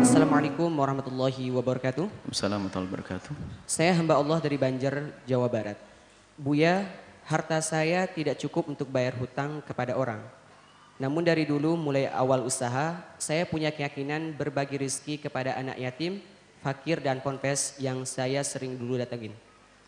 Assalamualaikum warahmatullahi wabarakatuh. Assalamualaikum warahmatullahi wabarakatuh. Saya hamba Allah dari Banjar, Jawa Barat. Buya, harta saya tidak cukup untuk bayar hutang kepada orang. Namun dari dulu mulai awal usaha, saya punya keyakinan berbagi rezeki kepada anak yatim, fakir dan ponpes yang saya sering dulu datangin.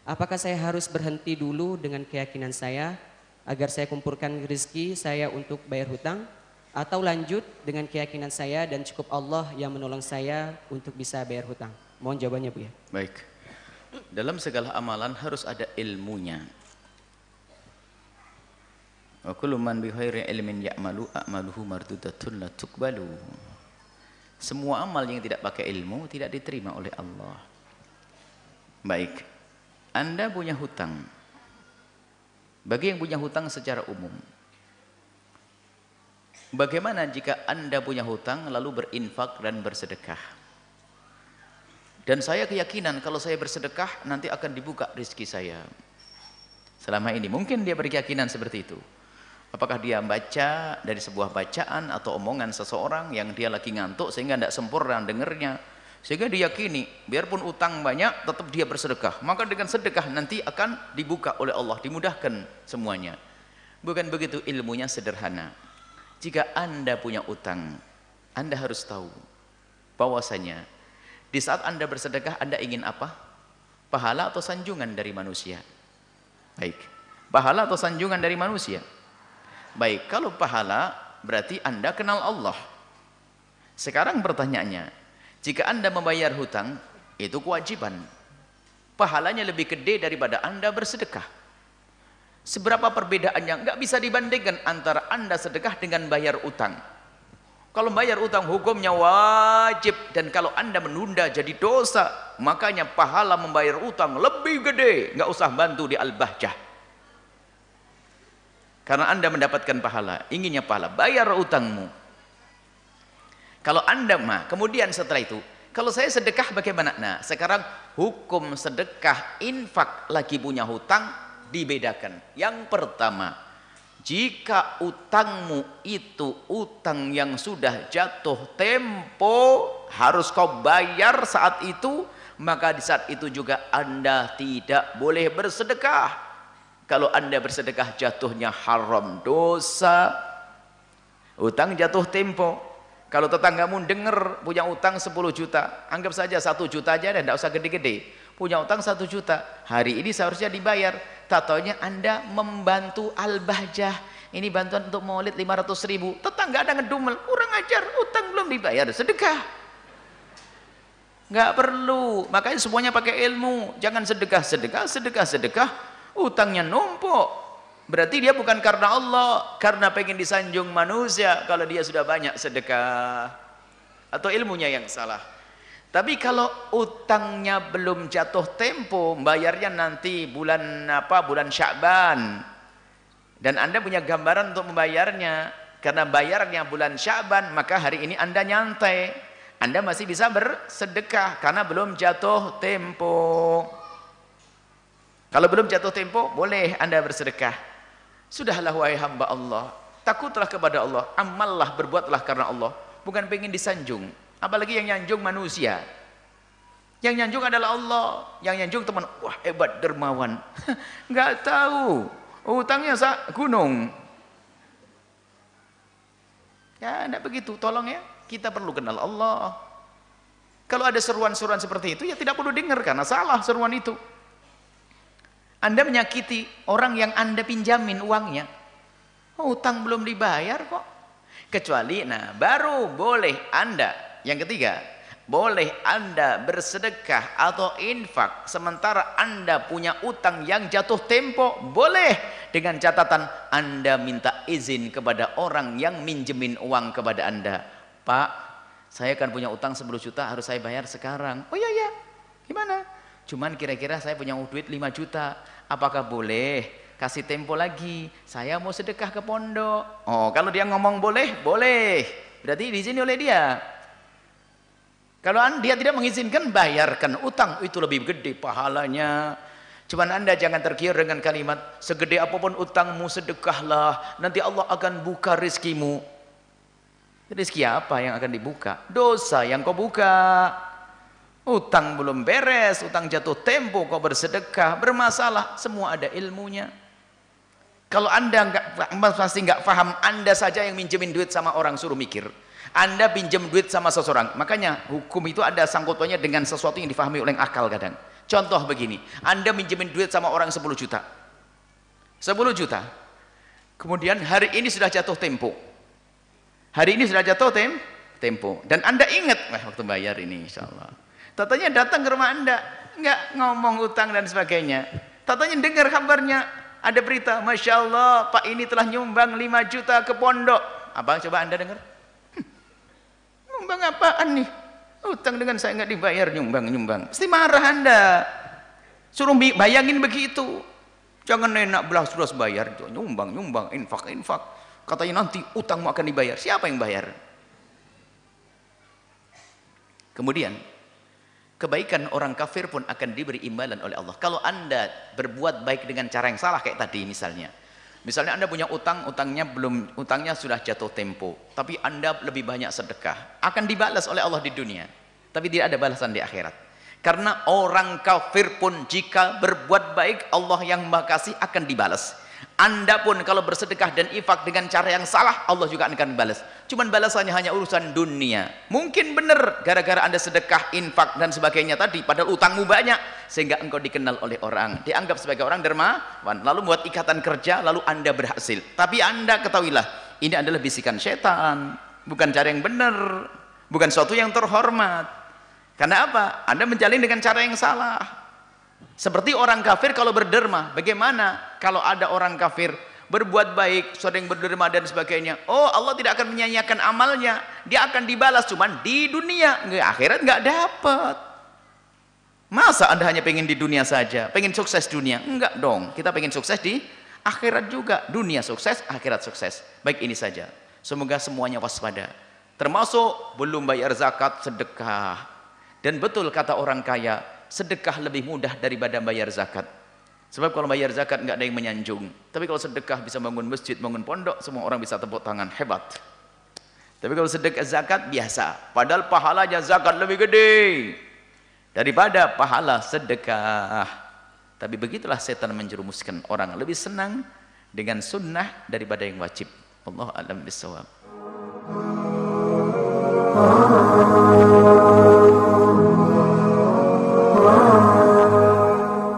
Apakah saya harus berhenti dulu dengan keyakinan saya agar saya kumpulkan rezeki saya untuk bayar hutang? Atau lanjut dengan keyakinan saya dan cukup Allah yang menolong saya untuk bisa bayar hutang? Mohon jawabannya Bu ya. Baik. Dalam segala amalan harus ada ilmunya. Wa kullu man bi khairi ilmin ya'malu a'maluhu mardudatun la tuqbalu. Semua amal yang tidak pakai ilmu tidak diterima oleh Allah. Baik. Anda punya hutang. Bagi yang punya hutang secara umum. Bagaimana jika Anda punya hutang lalu berinfak dan bersedekah? Dan saya keyakinan kalau saya bersedekah nanti akan dibuka rezeki saya. Selama ini mungkin dia berkeyakinan seperti itu. Apakah dia baca dari sebuah bacaan atau omongan seseorang yang dia lagi ngantuk sehingga tidak sempurna dengernya. Sehingga diyakini biarpun utang banyak tetap dia bersedekah. Maka dengan sedekah nanti akan dibuka oleh Allah, dimudahkan semuanya. Bukan begitu ilmunya sederhana. Jika anda punya utang, anda harus tahu bahwasanya di saat anda bersedekah anda ingin apa? Pahala atau sanjungan dari manusia? Baik. Pahala atau sanjungan dari manusia? Baik, kalau pahala berarti Anda kenal Allah. Sekarang pertanyaannya, jika Anda membayar hutang, itu kewajiban. Pahalanya lebih gede daripada Anda bersedekah. Seberapa perbedaannya? Enggak bisa dibandingkan antara Anda sedekah dengan bayar utang. Kalau bayar utang hukumnya wajib dan kalau Anda menunda jadi dosa, makanya pahala membayar utang lebih gede. Enggak usah bantu di Al-Bahjah. Karena anda mendapatkan pahala, inginnya pahala, bayar utangmu. Kalau anda mah, kemudian setelah itu, kalau saya sedekah bagaimana? Nah, sekarang hukum sedekah infak lagi punya hutang dibedakan. Yang pertama, jika utangmu itu utang yang sudah jatuh tempo, harus kau bayar saat itu, maka di saat itu juga anda tidak boleh bersedekah kalau anda bersedekah jatuhnya haram dosa. Utang jatuh tempo. Kalau tetanggamu dengar punya utang 10 juta, anggap saja 1 juta aja dan tidak usah gede-gede. Punya utang 1 juta, hari ini seharusnya dibayar. Tak taunya anda membantu al-bahjah. Ini bantuan untuk maulid 500 ribu. Tetangga ada ngedumel, kurang ajar, utang belum dibayar, sedekah. Enggak perlu, makanya semuanya pakai ilmu. Jangan sedekah, sedekah, sedekah, sedekah. Utangnya numpuk. Berarti dia bukan karena Allah. Karena pengen disanjung manusia. Kalau dia sudah banyak sedekah. Atau ilmunya yang salah tapi kalau utangnya belum jatuh tempo bayarnya nanti bulan apa bulan Sya'ban dan anda punya gambaran untuk membayarnya karena bayarnya bulan Sya'ban maka hari ini anda nyantai anda masih bisa bersedekah karena belum jatuh tempo kalau belum jatuh tempo, boleh anda bersedekah. Sudahlah wahai hamba Allah. Takutlah kepada Allah. Amallah, berbuatlah karena Allah. Bukan pengen disanjung. Apalagi yang nyanjung manusia. Yang nyanjung adalah Allah. Yang nyanjung teman. Wah hebat dermawan. Enggak tahu. Utangnya gunung. Ya, enggak begitu. Tolong ya. Kita perlu kenal Allah. Kalau ada seruan-seruan seperti itu, ya tidak perlu dengar karena salah seruan itu. Anda menyakiti orang yang Anda pinjamin uangnya. Utang belum dibayar kok. Kecuali, nah baru boleh Anda. Yang ketiga, boleh Anda bersedekah atau infak sementara Anda punya utang yang jatuh tempo. Boleh dengan catatan Anda minta izin kepada orang yang minjemin uang kepada Anda. Pak, saya kan punya utang 10 juta harus saya bayar sekarang. Oh iya iya, gimana? Cuman kira-kira saya punya duit 5 juta. Apakah boleh kasih tempo lagi? Saya mau sedekah ke pondok. Oh, kalau dia ngomong boleh, boleh. Berarti di sini oleh dia. Kalau dia tidak mengizinkan, bayarkan utang. Itu lebih gede pahalanya. Cuman anda jangan tergiur dengan kalimat, segede apa pun utangmu sedekahlah. Nanti Allah akan buka rizkimu. Rizki apa yang akan dibuka? Dosa yang kau buka. Utang belum beres, utang jatuh tempo, kau bersedekah, bermasalah, semua ada ilmunya. Kalau anda nggak pasti nggak paham, anda saja yang minjemin duit sama orang suruh mikir. Anda pinjam duit sama seseorang, makanya hukum itu ada sangkutannya dengan sesuatu yang difahami oleh akal kadang. Contoh begini, Anda minjemin duit sama orang 10 juta. 10 juta. Kemudian hari ini sudah jatuh tempo. Hari ini sudah jatuh tem tempo. Dan Anda ingat, wah waktu bayar ini insya Allah. Tatanya datang ke rumah Anda, enggak ngomong utang dan sebagainya. Tatanya dengar kabarnya, ada berita, Masya Allah, Pak ini telah nyumbang 5 juta ke pondok. Apa coba Anda dengar? Nyumbang apaan nih? Utang dengan saya nggak dibayar nyumbang-nyumbang. Pasti marah Anda. Suruh bayangin begitu. Jangan enak belas-belas bayar. Nyumbang-nyumbang, infak-infak. Katanya nanti utangmu akan dibayar. Siapa yang bayar? Kemudian, kebaikan orang kafir pun akan diberi imbalan oleh Allah. Kalau anda berbuat baik dengan cara yang salah kayak tadi misalnya. Misalnya Anda punya utang, utangnya belum utangnya sudah jatuh tempo, tapi Anda lebih banyak sedekah, akan dibalas oleh Allah di dunia. Tapi tidak ada balasan di akhirat. Karena orang kafir pun jika berbuat baik, Allah yang Maha Kasih akan dibalas. Anda pun kalau bersedekah dan infak dengan cara yang salah, Allah juga akan balas. Cuman balasannya hanya urusan dunia. Mungkin benar gara-gara Anda sedekah, infak dan sebagainya tadi, padahal utangmu banyak sehingga engkau dikenal oleh orang, dianggap sebagai orang dermawan, lalu buat ikatan kerja, lalu Anda berhasil. Tapi Anda ketahuilah, ini adalah bisikan setan, bukan cara yang benar, bukan suatu yang terhormat. Karena apa? Anda menjalin dengan cara yang salah. Seperti orang kafir kalau berderma, bagaimana kalau ada orang kafir berbuat baik, sering berderma dan sebagainya. Oh, Allah tidak akan menyanyiakan amalnya. Dia akan dibalas cuman di dunia, nggak akhirat nggak dapat. Masa Anda hanya pengen di dunia saja, pengen sukses dunia? Enggak dong. Kita pengen sukses di akhirat juga. Dunia sukses, akhirat sukses. Baik ini saja. Semoga semuanya waspada. Termasuk belum bayar zakat, sedekah. Dan betul kata orang kaya, sedekah lebih mudah daripada bayar zakat. Sebab kalau bayar zakat nggak ada yang menyanjung. Tapi kalau sedekah bisa bangun masjid, bangun pondok, semua orang bisa tepuk tangan. Hebat. Tapi kalau sedekah zakat biasa. Padahal pahalanya zakat lebih gede daripada pahala sedekah. Tapi begitulah setan menjerumuskan orang lebih senang dengan sunnah daripada yang wajib. Allah alam bisawab.